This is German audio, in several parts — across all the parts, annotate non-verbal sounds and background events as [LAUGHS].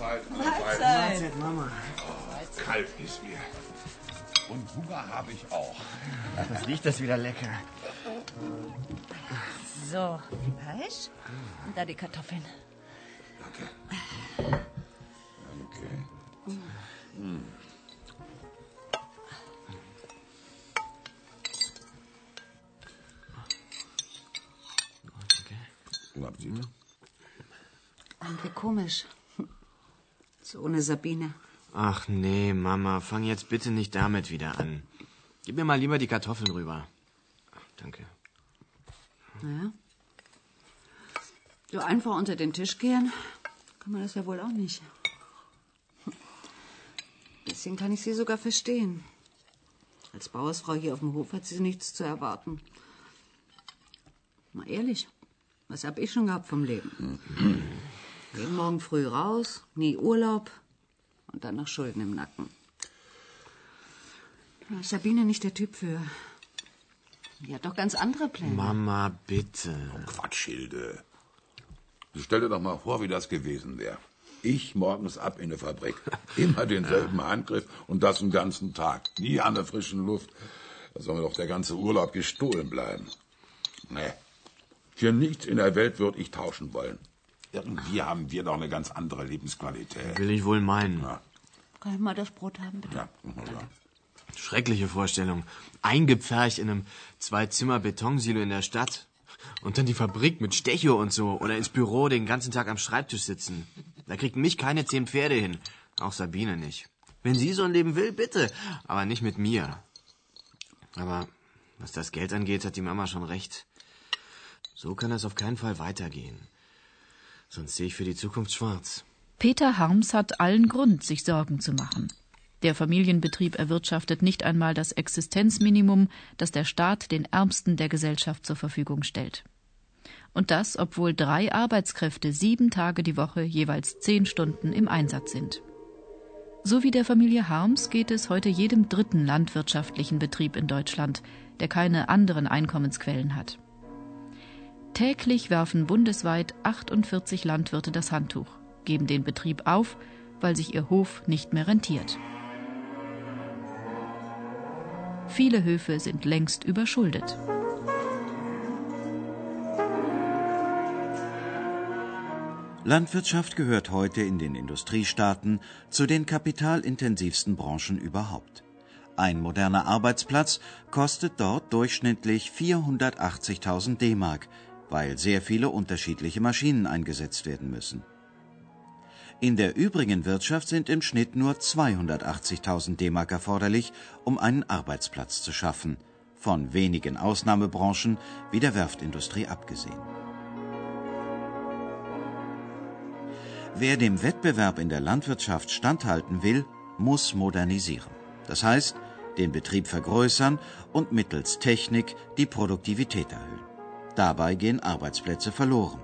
Mahlzeit. Mahlzeit, Mama. Kalt ist mir. Und Hunger habe ich auch. Das riecht das wieder lecker. So, Fleisch und da die Kartoffeln. Danke. Danke. Hm. Guten Appetit. Irgendwie komisch. So ohne Sabine. Ach nee, Mama, fang jetzt bitte nicht damit wieder an. Gib mir mal lieber die Kartoffeln rüber. Danke. Naja. So einfach unter den Tisch gehen, kann man das ja wohl auch nicht. Bisschen kann ich sie sogar verstehen. Als Bauersfrau hier auf dem Hof hat sie nichts zu erwarten. Mal ehrlich, was hab ich schon gehabt vom Leben? [CLEARS THROAT] Jeden Morgen früh raus, nie Urlaub und dann noch Schulden im Nacken. Da ist Sabine nicht der Typ für. Die hat doch ganz andere Pläne. Mama, bitte. Quatsch, Hilde. Stell dir doch mal vor, wie das gewesen wäre. Ich morgens ab in der Fabrik. [LAUGHS] Immer denselben Handgriff und das den ganzen Tag. Nie an der frischen Luft. Da soll mir doch der ganze Urlaub gestohlen bleiben. Nee. Für nichts in der Welt würde ich tauschen wollen. Irgendwie haben wir doch eine ganz andere Lebensqualität. Will ich wohl meinen. Ja, Kann ich mal das Brot haben, bitte? ja, ja. Schreckliche Vorstellung. Eingepfercht in einem Zwei-Zimmer-Betonsilo in der Stadt. Und dann die Fabrik mit Stecho und so. Oder ins Büro den ganzen Tag am Schreibtisch sitzen. Da kriegt mich keine zehn Pferde hin. Auch Sabine nicht. Wenn sie so ein Leben will, bitte. Aber nicht mit mir. Aber was das Geld angeht, hat die Mama schon recht. So kann es auf keinen Fall weitergehen. Sonst sehe ich für die Zukunft schwarz. Peter Harms hat allen Grund, sich Sorgen zu machen. Der Familienbetrieb erwirtschaftet nicht einmal das Existenzminimum, das der Staat den Ärmsten der Gesellschaft zur Verfügung stellt. Und das, obwohl drei Arbeitskräfte sieben Tage die Woche jeweils zehn Stunden im Einsatz sind. So wie der Familie Harms geht es heute jedem dritten landwirtschaftlichen Betrieb in Deutschland, der keine anderen Einkommensquellen hat. Täglich werfen bundesweit 48 Landwirte das Handtuch, geben den Betrieb auf, weil sich ihr Hof nicht mehr rentiert. Viele Höfe sind längst überschuldet. Landwirtschaft gehört heute in den Industriestaaten zu den kapitalintensivsten Branchen überhaupt. Ein moderner Arbeitsplatz kostet dort durchschnittlich 480.000 D-Mark, weil sehr viele unterschiedliche Maschinen eingesetzt werden müssen. In der übrigen Wirtschaft sind im Schnitt nur 280.000 D-Mark erforderlich, um einen Arbeitsplatz zu schaffen, von wenigen Ausnahmebranchen wie der Werftindustrie abgesehen. Wer dem Wettbewerb in der Landwirtschaft standhalten will, muss modernisieren. Das heißt, den Betrieb vergrößern und mittels Technik die Produktivität erhöhen. Dabei gehen Arbeitsplätze verloren.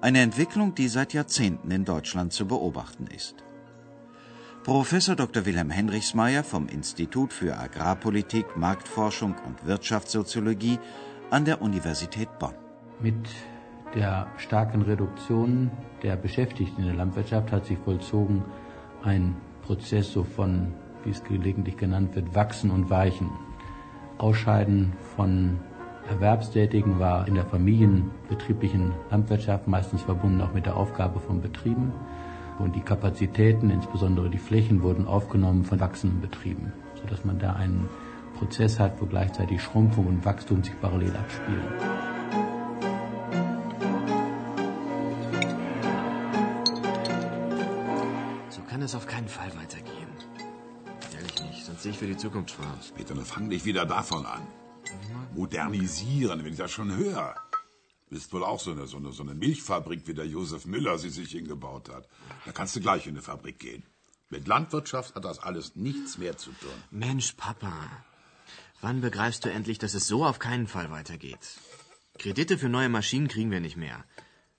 Eine Entwicklung, die seit Jahrzehnten in Deutschland zu beobachten ist. Professor Dr. Wilhelm Henrichsmeier vom Institut für Agrarpolitik, Marktforschung und Wirtschaftssoziologie an der Universität Bonn. Mit der starken Reduktion der Beschäftigten in der Landwirtschaft hat sich vollzogen ein Prozess so von, wie es gelegentlich genannt wird, Wachsen und Weichen. Ausscheiden von Erwerbstätigen war in der familienbetrieblichen Landwirtschaft meistens verbunden auch mit der Aufgabe von Betrieben. Und die Kapazitäten, insbesondere die Flächen, wurden aufgenommen von wachsenden Betrieben, sodass man da einen Prozess hat, wo gleichzeitig Schrumpfung und Wachstum sich parallel abspielen. So kann es auf keinen Fall weitergehen. ich nicht, sonst sehe ich für die Zukunft schwarz. Peter, dann fang nicht wieder davon an. Modernisieren, wenn ich das schon höre. Bist wohl auch so eine, so, eine, so eine Milchfabrik, wie der Josef Müller sie sich hingebaut hat. Da kannst du gleich in eine Fabrik gehen. Mit Landwirtschaft hat das alles nichts mehr zu tun. Mensch, Papa. Wann begreifst du endlich, dass es so auf keinen Fall weitergeht? Kredite für neue Maschinen kriegen wir nicht mehr.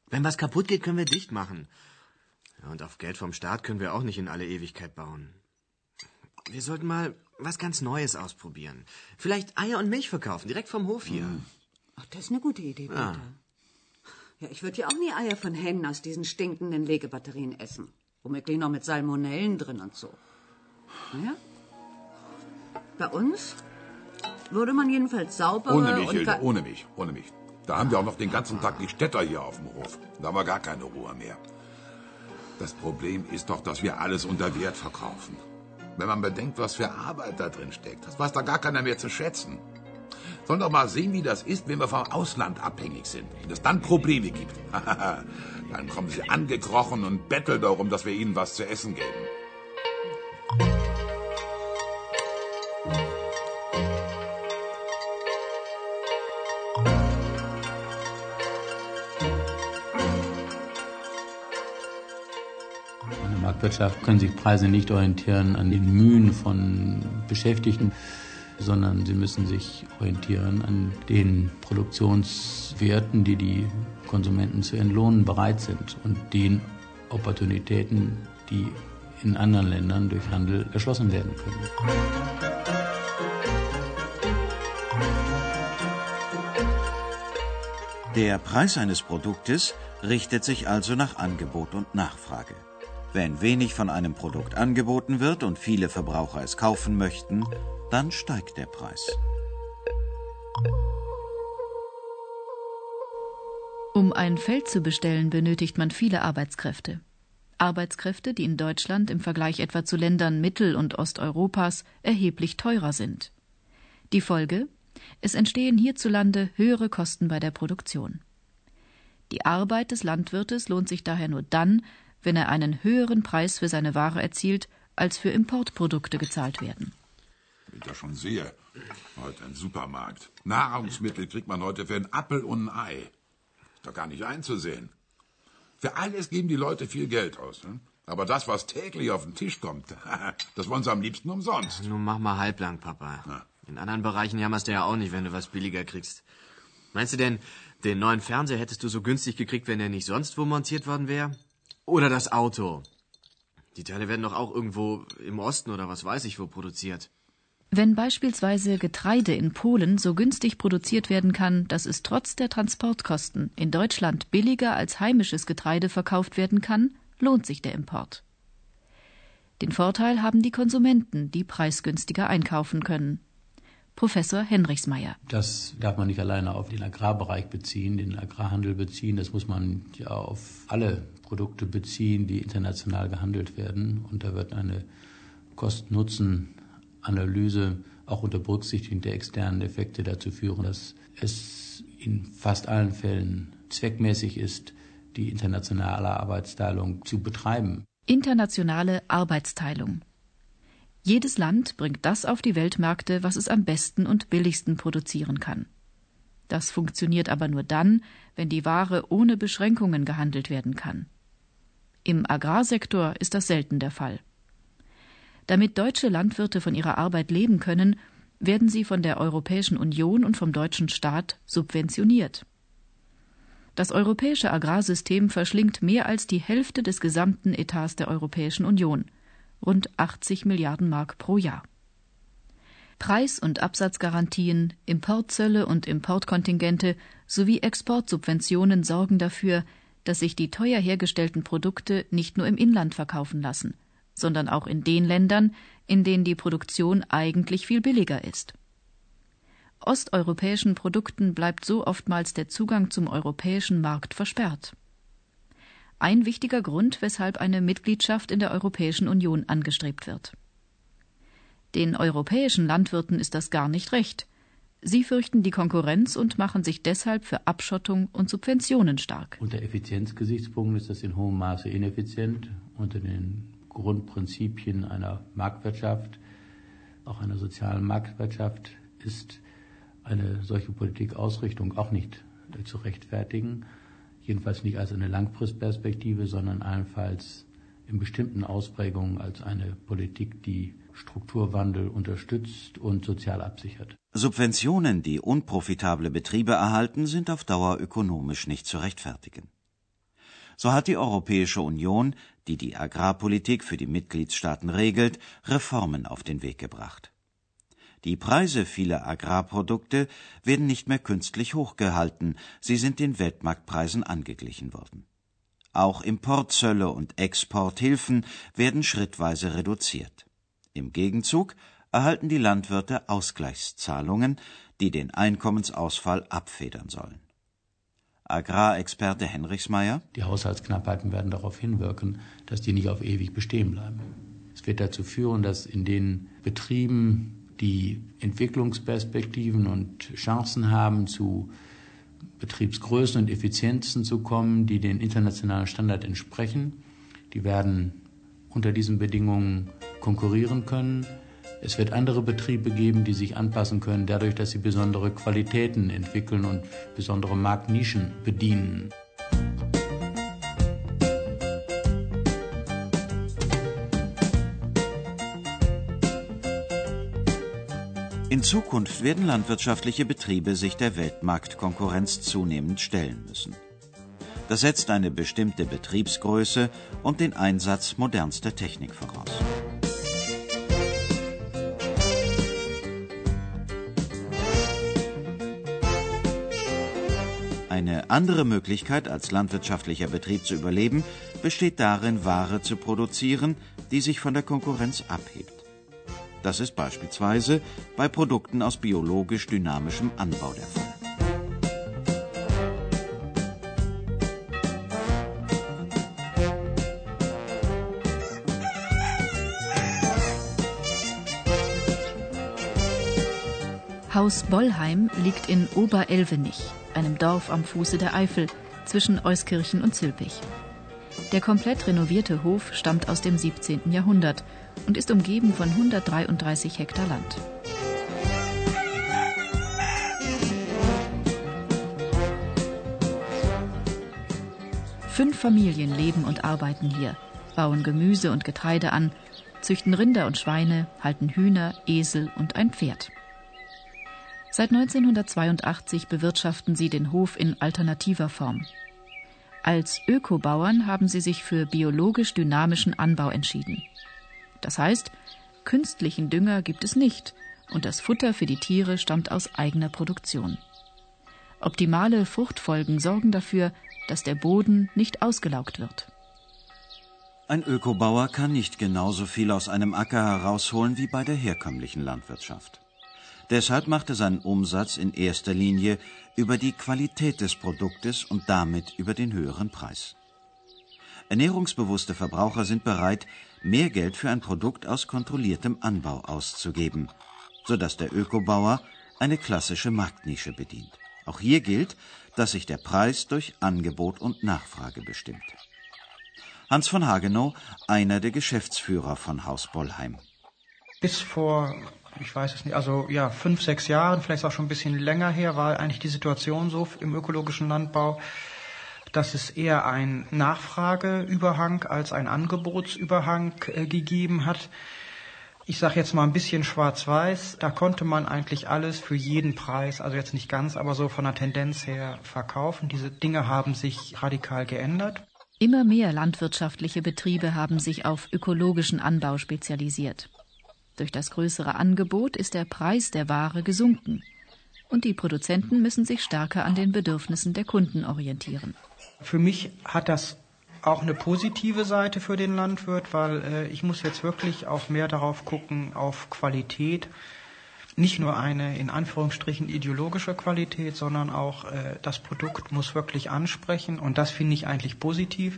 Wenn was kaputt geht, können wir dicht machen. Und auf Geld vom Staat können wir auch nicht in alle Ewigkeit bauen. Wir sollten mal was ganz Neues ausprobieren. Vielleicht Eier und Milch verkaufen, direkt vom Hof hier. Ach, das ist eine gute Idee, Peter. Ja, ich würde ja auch nie Eier von Hennen aus diesen stinkenden Legebatterien essen. Womöglich noch mit Salmonellen drin und so. Naja. Bei uns würde man jedenfalls saubere Ohne mich, und Hilde, ohne mich, ohne mich. Da haben wir auch noch den ganzen Tag die Städter hier auf dem Hof. Da war gar keine Ruhe mehr. Das Problem ist doch, dass wir alles unter Wert verkaufen. Wenn man bedenkt, was für Arbeit da drin steckt, das weiß da gar keiner mehr zu schätzen. Sollen doch mal sehen, wie das ist, wenn wir vom Ausland abhängig sind. Wenn es dann Probleme gibt. [LAUGHS] dann kommen sie angekrochen und betteln darum, dass wir ihnen was zu essen geben. Marktwirtschaft können sich Preise nicht orientieren an den Mühen von Beschäftigten, sondern sie müssen sich orientieren an den Produktionswerten, die die Konsumenten zu entlohnen bereit sind und den Opportunitäten, die in anderen Ländern durch Handel erschlossen werden können. Der Preis eines Produktes richtet sich also nach Angebot und Nachfrage. Wenn wenig von einem Produkt angeboten wird und viele Verbraucher es kaufen möchten, dann steigt der Preis. Um ein Feld zu bestellen, benötigt man viele Arbeitskräfte. Arbeitskräfte, die in Deutschland im Vergleich etwa zu Ländern Mittel- und Osteuropas erheblich teurer sind. Die Folge? Es entstehen hierzulande höhere Kosten bei der Produktion. Die Arbeit des Landwirtes lohnt sich daher nur dann, wenn er einen höheren Preis für seine Ware erzielt, als für Importprodukte gezahlt werden. Wie ich das schon sehe. Heute ein Supermarkt. Nahrungsmittel kriegt man heute für einen Appel und ein Ei. Ist doch gar nicht einzusehen. Für alles geben die Leute viel Geld aus. Ne? Aber das, was täglich auf den Tisch kommt, [LAUGHS] das wollen sie am liebsten umsonst. Nun mach mal halblang, Papa. In anderen Bereichen jammerst du ja auch nicht, wenn du was billiger kriegst. Meinst du denn, den neuen Fernseher hättest du so günstig gekriegt, wenn er nicht sonst wo montiert worden wäre? Oder das Auto? Die Teile werden doch auch irgendwo im Osten oder was weiß ich wo produziert. Wenn beispielsweise Getreide in Polen so günstig produziert werden kann, dass es trotz der Transportkosten in Deutschland billiger als heimisches Getreide verkauft werden kann, lohnt sich der Import. Den Vorteil haben die Konsumenten, die preisgünstiger einkaufen können. Professor Henrichsmeier. Das darf man nicht alleine auf den Agrarbereich beziehen, den Agrarhandel beziehen. Das muss man ja auf alle Produkte beziehen, die international gehandelt werden. Und da wird eine Kosten-Nutzen-Analyse auch unter Berücksichtigung der externen Effekte dazu führen, dass es in fast allen Fällen zweckmäßig ist, die internationale Arbeitsteilung zu betreiben. Internationale Arbeitsteilung. Jedes Land bringt das auf die Weltmärkte, was es am besten und billigsten produzieren kann. Das funktioniert aber nur dann, wenn die Ware ohne Beschränkungen gehandelt werden kann. Im Agrarsektor ist das selten der Fall. Damit deutsche Landwirte von ihrer Arbeit leben können, werden sie von der Europäischen Union und vom deutschen Staat subventioniert. Das europäische Agrarsystem verschlingt mehr als die Hälfte des gesamten Etats der Europäischen Union, rund 80 Milliarden Mark pro Jahr. Preis- und Absatzgarantien, Importzölle und Importkontingente sowie Exportsubventionen sorgen dafür, dass sich die teuer hergestellten Produkte nicht nur im Inland verkaufen lassen, sondern auch in den Ländern, in denen die Produktion eigentlich viel billiger ist. Osteuropäischen Produkten bleibt so oftmals der Zugang zum europäischen Markt versperrt. Ein wichtiger Grund, weshalb eine Mitgliedschaft in der Europäischen Union angestrebt wird. Den europäischen Landwirten ist das gar nicht recht. Sie fürchten die Konkurrenz und machen sich deshalb für Abschottung und Subventionen stark. Unter Effizienzgesichtspunkten ist das in hohem Maße ineffizient. Unter den Grundprinzipien einer Marktwirtschaft auch einer sozialen Marktwirtschaft ist eine solche Politikausrichtung auch nicht äh, zu rechtfertigen. Jedenfalls nicht als eine Langfristperspektive, sondern allenfalls in bestimmten Ausprägungen als eine Politik, die Strukturwandel unterstützt und sozial absichert. Subventionen, die unprofitable Betriebe erhalten, sind auf Dauer ökonomisch nicht zu rechtfertigen. So hat die Europäische Union, die die Agrarpolitik für die Mitgliedstaaten regelt, Reformen auf den Weg gebracht. Die Preise vieler Agrarprodukte werden nicht mehr künstlich hochgehalten, sie sind den Weltmarktpreisen angeglichen worden. Auch Importzölle und Exporthilfen werden schrittweise reduziert. Im Gegenzug erhalten die Landwirte Ausgleichszahlungen, die den Einkommensausfall abfedern sollen. Agrarexperte Henrichsmeier Die Haushaltsknappheiten werden darauf hinwirken, dass die nicht auf ewig bestehen bleiben. Es wird dazu führen, dass in den Betrieben, die Entwicklungsperspektiven und Chancen haben, zu Betriebsgrößen und Effizienzen zu kommen, die den internationalen Standard entsprechen, die werden unter diesen Bedingungen konkurrieren können. Es wird andere Betriebe geben, die sich anpassen können, dadurch, dass sie besondere Qualitäten entwickeln und besondere Marktnischen bedienen. In Zukunft werden landwirtschaftliche Betriebe sich der Weltmarktkonkurrenz zunehmend stellen müssen. Das setzt eine bestimmte Betriebsgröße und den Einsatz modernster Technik voraus. Eine andere Möglichkeit, als landwirtschaftlicher Betrieb zu überleben, besteht darin, Ware zu produzieren, die sich von der Konkurrenz abhebt. Das ist beispielsweise bei Produkten aus biologisch dynamischem Anbau der Fall. Haus Bollheim liegt in Oberelvenich, einem Dorf am Fuße der Eifel zwischen Euskirchen und Zülpich. Der komplett renovierte Hof stammt aus dem 17. Jahrhundert und ist umgeben von 133 Hektar Land. Fünf Familien leben und arbeiten hier, bauen Gemüse und Getreide an, züchten Rinder und Schweine, halten Hühner, Esel und ein Pferd. Seit 1982 bewirtschaften sie den Hof in alternativer Form. Als Ökobauern haben sie sich für biologisch dynamischen Anbau entschieden. Das heißt, künstlichen Dünger gibt es nicht und das Futter für die Tiere stammt aus eigener Produktion. Optimale Fruchtfolgen sorgen dafür, dass der Boden nicht ausgelaugt wird. Ein Ökobauer kann nicht genauso viel aus einem Acker herausholen wie bei der herkömmlichen Landwirtschaft. Deshalb macht er seinen Umsatz in erster Linie über die Qualität des Produktes und damit über den höheren Preis. Ernährungsbewusste Verbraucher sind bereit, mehr Geld für ein Produkt aus kontrolliertem Anbau auszugeben, sodass der Ökobauer eine klassische Marktnische bedient. Auch hier gilt, dass sich der Preis durch Angebot und Nachfrage bestimmt. Hans von Hagenow, einer der Geschäftsführer von Haus Bollheim. Bis vor ich weiß es nicht, also ja, fünf, sechs Jahren, vielleicht auch schon ein bisschen länger her, war eigentlich die Situation so im ökologischen Landbau, dass es eher ein Nachfrageüberhang als ein Angebotsüberhang äh, gegeben hat. Ich sage jetzt mal ein bisschen schwarz-weiß, da konnte man eigentlich alles für jeden Preis, also jetzt nicht ganz, aber so von der Tendenz her verkaufen. Diese Dinge haben sich radikal geändert. Immer mehr landwirtschaftliche Betriebe haben sich auf ökologischen Anbau spezialisiert. Durch das größere Angebot ist der Preis der Ware gesunken. Und die Produzenten müssen sich stärker an den Bedürfnissen der Kunden orientieren. Für mich hat das auch eine positive Seite für den Landwirt, weil äh, ich muss jetzt wirklich auch mehr darauf gucken, auf Qualität. Nicht nur eine in Anführungsstrichen ideologische Qualität, sondern auch äh, das Produkt muss wirklich ansprechen und das finde ich eigentlich positiv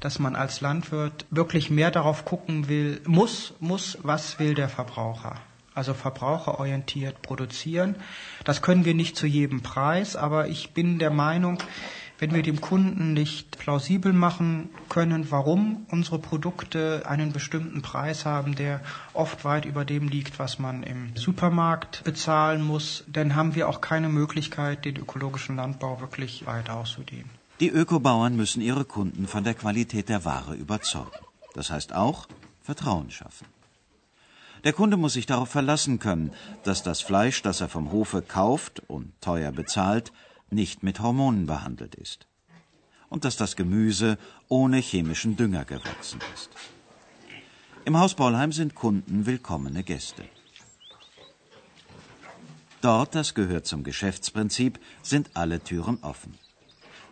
dass man als Landwirt wirklich mehr darauf gucken will, muss, muss, was will der Verbraucher? Also verbraucherorientiert produzieren. Das können wir nicht zu jedem Preis, aber ich bin der Meinung, wenn wir dem Kunden nicht plausibel machen können, warum unsere Produkte einen bestimmten Preis haben, der oft weit über dem liegt, was man im Supermarkt bezahlen muss, dann haben wir auch keine Möglichkeit, den ökologischen Landbau wirklich weit auszudehnen. Die Ökobauern müssen ihre Kunden von der Qualität der Ware überzeugen. Das heißt auch Vertrauen schaffen. Der Kunde muss sich darauf verlassen können, dass das Fleisch, das er vom Hofe kauft und teuer bezahlt, nicht mit Hormonen behandelt ist. Und dass das Gemüse ohne chemischen Dünger gewachsen ist. Im Haus Bollheim sind Kunden willkommene Gäste. Dort, das gehört zum Geschäftsprinzip, sind alle Türen offen.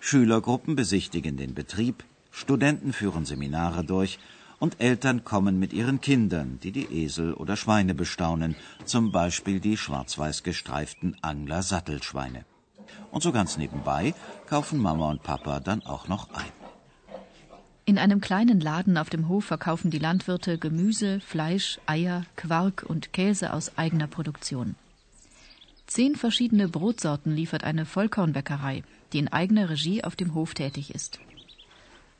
Schülergruppen besichtigen den Betrieb, Studenten führen Seminare durch und Eltern kommen mit ihren Kindern, die die Esel oder Schweine bestaunen, zum Beispiel die schwarz-weiß gestreiften Angler-Sattelschweine. Und so ganz nebenbei kaufen Mama und Papa dann auch noch ein. In einem kleinen Laden auf dem Hof verkaufen die Landwirte Gemüse, Fleisch, Eier, Quark und Käse aus eigener Produktion. Zehn verschiedene Brotsorten liefert eine Vollkornbäckerei, die in eigener Regie auf dem Hof tätig ist.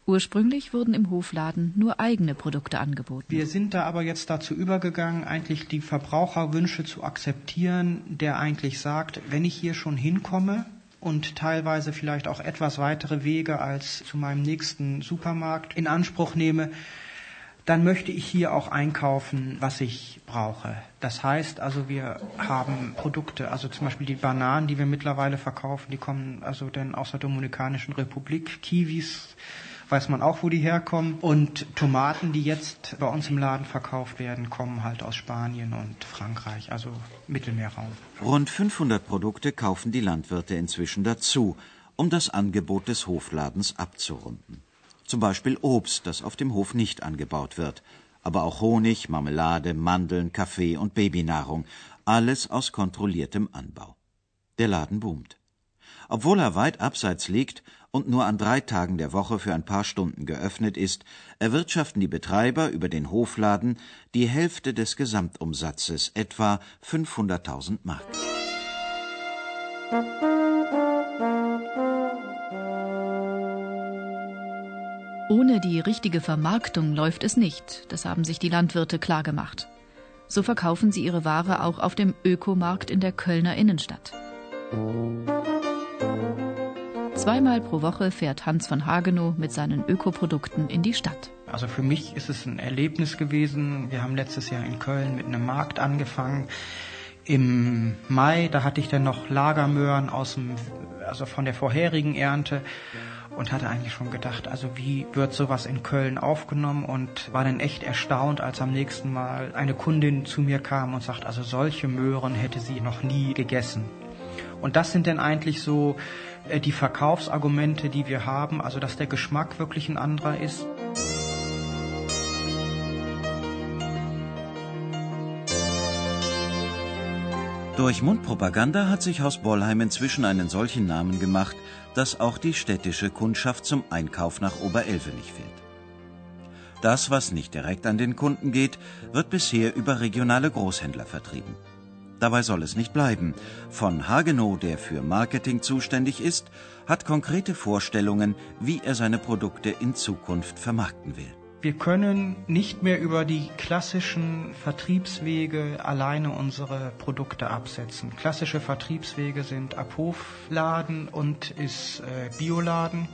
Ursprünglich wurden im Hofladen nur eigene Produkte angeboten. Wir sind da aber jetzt dazu übergegangen, eigentlich die Verbraucherwünsche zu akzeptieren, der eigentlich sagt, wenn ich hier schon hinkomme und teilweise vielleicht auch etwas weitere Wege als zu meinem nächsten Supermarkt in Anspruch nehme, dann möchte ich hier auch einkaufen, was ich brauche. Das heißt also, wir haben Produkte, also zum Beispiel die Bananen, die wir mittlerweile verkaufen, die kommen also dann aus der Dominikanischen Republik, Kiwis, weiß man auch, wo die herkommen. Und Tomaten, die jetzt bei uns im Laden verkauft werden, kommen halt aus Spanien und Frankreich, also Mittelmeerraum. Rund 500 Produkte kaufen die Landwirte inzwischen dazu, um das Angebot des Hofladens abzurunden. Zum Beispiel Obst, das auf dem Hof nicht angebaut wird, aber auch Honig, Marmelade, Mandeln, Kaffee und Babynahrung, alles aus kontrolliertem Anbau. Der Laden boomt. Obwohl er weit abseits liegt und nur an drei Tagen der Woche für ein paar Stunden geöffnet ist, erwirtschaften die Betreiber über den Hofladen die Hälfte des Gesamtumsatzes, etwa 500.000 Mark. Ohne die richtige Vermarktung läuft es nicht, das haben sich die Landwirte klargemacht. So verkaufen sie ihre Ware auch auf dem Ökomarkt in der Kölner Innenstadt. Zweimal pro Woche fährt Hans von Hagenow mit seinen Ökoprodukten in die Stadt. Also für mich ist es ein Erlebnis gewesen. Wir haben letztes Jahr in Köln mit einem Markt angefangen. Im Mai, da hatte ich dann noch Lagermöhren aus dem, also von der vorherigen Ernte und hatte eigentlich schon gedacht, also wie wird sowas in Köln aufgenommen und war dann echt erstaunt, als am nächsten Mal eine Kundin zu mir kam und sagt, also solche Möhren hätte sie noch nie gegessen. Und das sind dann eigentlich so äh, die Verkaufsargumente, die wir haben, also dass der Geschmack wirklich ein anderer ist. Durch Mundpropaganda hat sich Haus Bollheim inzwischen einen solchen Namen gemacht, dass auch die städtische Kundschaft zum Einkauf nach Oberelvenich fährt. Das, was nicht direkt an den Kunden geht, wird bisher über regionale Großhändler vertrieben. Dabei soll es nicht bleiben. Von Hagenow, der für Marketing zuständig ist, hat konkrete Vorstellungen, wie er seine Produkte in Zukunft vermarkten will. Wir können nicht mehr über die klassischen Vertriebswege alleine unsere Produkte absetzen. Klassische Vertriebswege sind Abhofladen und ist äh, Bioladen.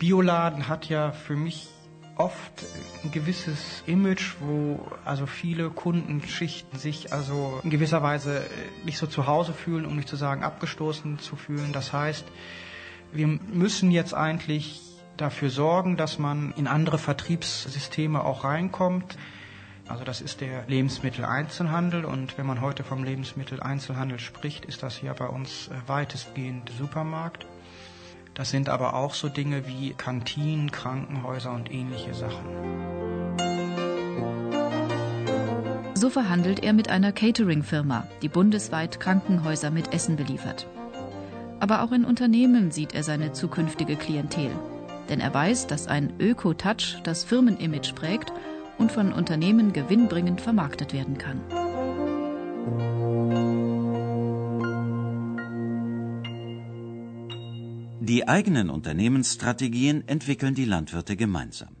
Bioladen hat ja für mich oft ein gewisses Image, wo also viele Kundenschichten sich also in gewisser Weise nicht so zu Hause fühlen, um nicht zu sagen abgestoßen zu fühlen. Das heißt, wir müssen jetzt eigentlich dafür sorgen, dass man in andere Vertriebssysteme auch reinkommt. Also das ist der Lebensmitteleinzelhandel und wenn man heute vom Lebensmitteleinzelhandel spricht, ist das hier bei uns weitestgehend Supermarkt. Das sind aber auch so Dinge wie Kantinen, Krankenhäuser und ähnliche Sachen. So verhandelt er mit einer Catering-Firma, die bundesweit Krankenhäuser mit Essen beliefert. Aber auch in Unternehmen sieht er seine zukünftige Klientel. Denn er weiß, dass ein Öko-Touch das Firmenimage prägt und von Unternehmen gewinnbringend vermarktet werden kann. Die eigenen Unternehmensstrategien entwickeln die Landwirte gemeinsam.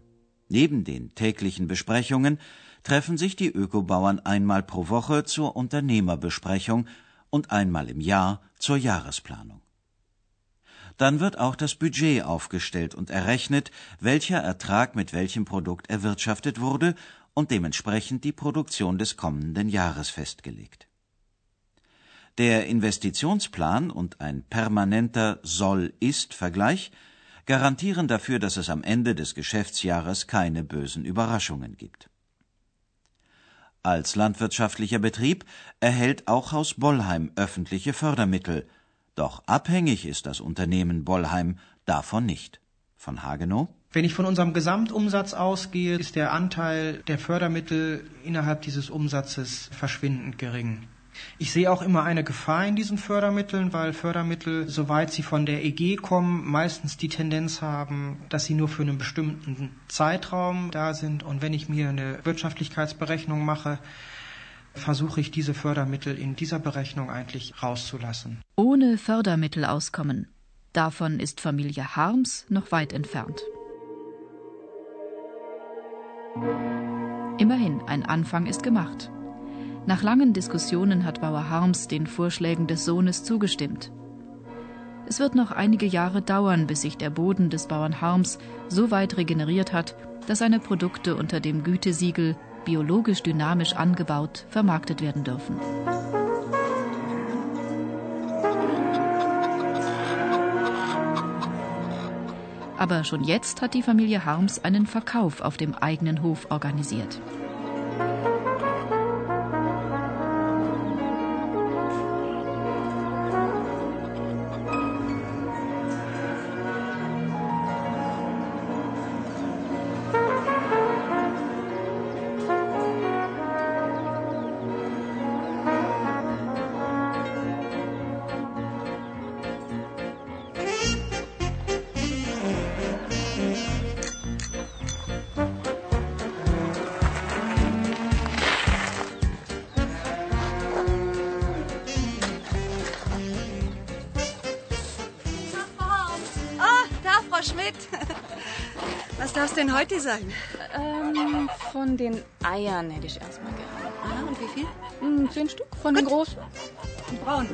Neben den täglichen Besprechungen treffen sich die Ökobauern einmal pro Woche zur Unternehmerbesprechung und einmal im Jahr zur Jahresplanung. Dann wird auch das Budget aufgestellt und errechnet, welcher Ertrag mit welchem Produkt erwirtschaftet wurde und dementsprechend die Produktion des kommenden Jahres festgelegt. Der Investitionsplan und ein permanenter Soll-Ist-Vergleich garantieren dafür, dass es am Ende des Geschäftsjahres keine bösen Überraschungen gibt. Als landwirtschaftlicher Betrieb erhält auch Haus Bollheim öffentliche Fördermittel, doch abhängig ist das Unternehmen Bollheim davon nicht. Von Hagenow? Wenn ich von unserem Gesamtumsatz ausgehe, ist der Anteil der Fördermittel innerhalb dieses Umsatzes verschwindend gering. Ich sehe auch immer eine Gefahr in diesen Fördermitteln, weil Fördermittel, soweit sie von der EG kommen, meistens die Tendenz haben, dass sie nur für einen bestimmten Zeitraum da sind. Und wenn ich mir eine Wirtschaftlichkeitsberechnung mache, versuche ich diese Fördermittel in dieser Berechnung eigentlich rauszulassen. Ohne Fördermittel auskommen. Davon ist Familie Harms noch weit entfernt. Immerhin, ein Anfang ist gemacht. Nach langen Diskussionen hat Bauer Harms den Vorschlägen des Sohnes zugestimmt. Es wird noch einige Jahre dauern, bis sich der Boden des Bauern Harms so weit regeneriert hat, dass seine Produkte unter dem Gütesiegel biologisch dynamisch angebaut vermarktet werden dürfen. Aber schon jetzt hat die Familie Harms einen Verkauf auf dem eigenen Hof organisiert. Heute sein? Ähm, von den Eiern hätte ich erstmal gerne. Ah, und wie viel? Hm, zehn Stück von den großen. Braun.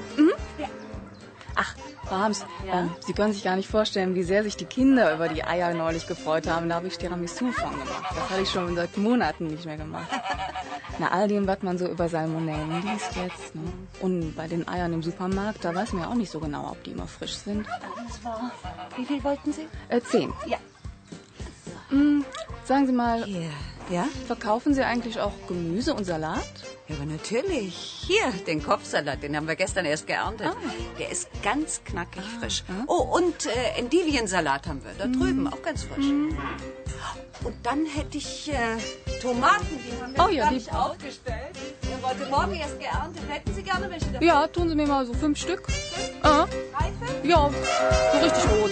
Ach, Frau Harms, ähm, Sie können sich gar nicht vorstellen, wie sehr sich die Kinder über die Eier neulich gefreut haben. Da habe ich Tiramisu von gemacht. Das hatte ich schon seit Monaten nicht mehr gemacht. [LAUGHS] Na, all dem, was man so über Salmonellen liest jetzt. Ne? Und bei den Eiern im Supermarkt, da weiß man ja auch nicht so genau, ob die immer frisch sind. Das war. Wie viel wollten Sie? Äh, zehn. Ja. Hm, sagen Sie mal, Hier. Ja? verkaufen Sie eigentlich auch Gemüse und Salat? Ja, aber natürlich. Hier, den Kopfsalat, den haben wir gestern erst geerntet. Der ist ganz knackig frisch. Oh, und äh, Endiviensalat haben wir da drüben, auch ganz frisch. Und dann hätte ich äh, Tomaten, die haben wir Oh ja, die- aufgestellt. Der wollte morgen erst geerntet. Hätten Sie gerne welche davon? Ja, tun Sie mir mal so fünf Stück. Ah, Drei, fünf? ja, so richtig rot.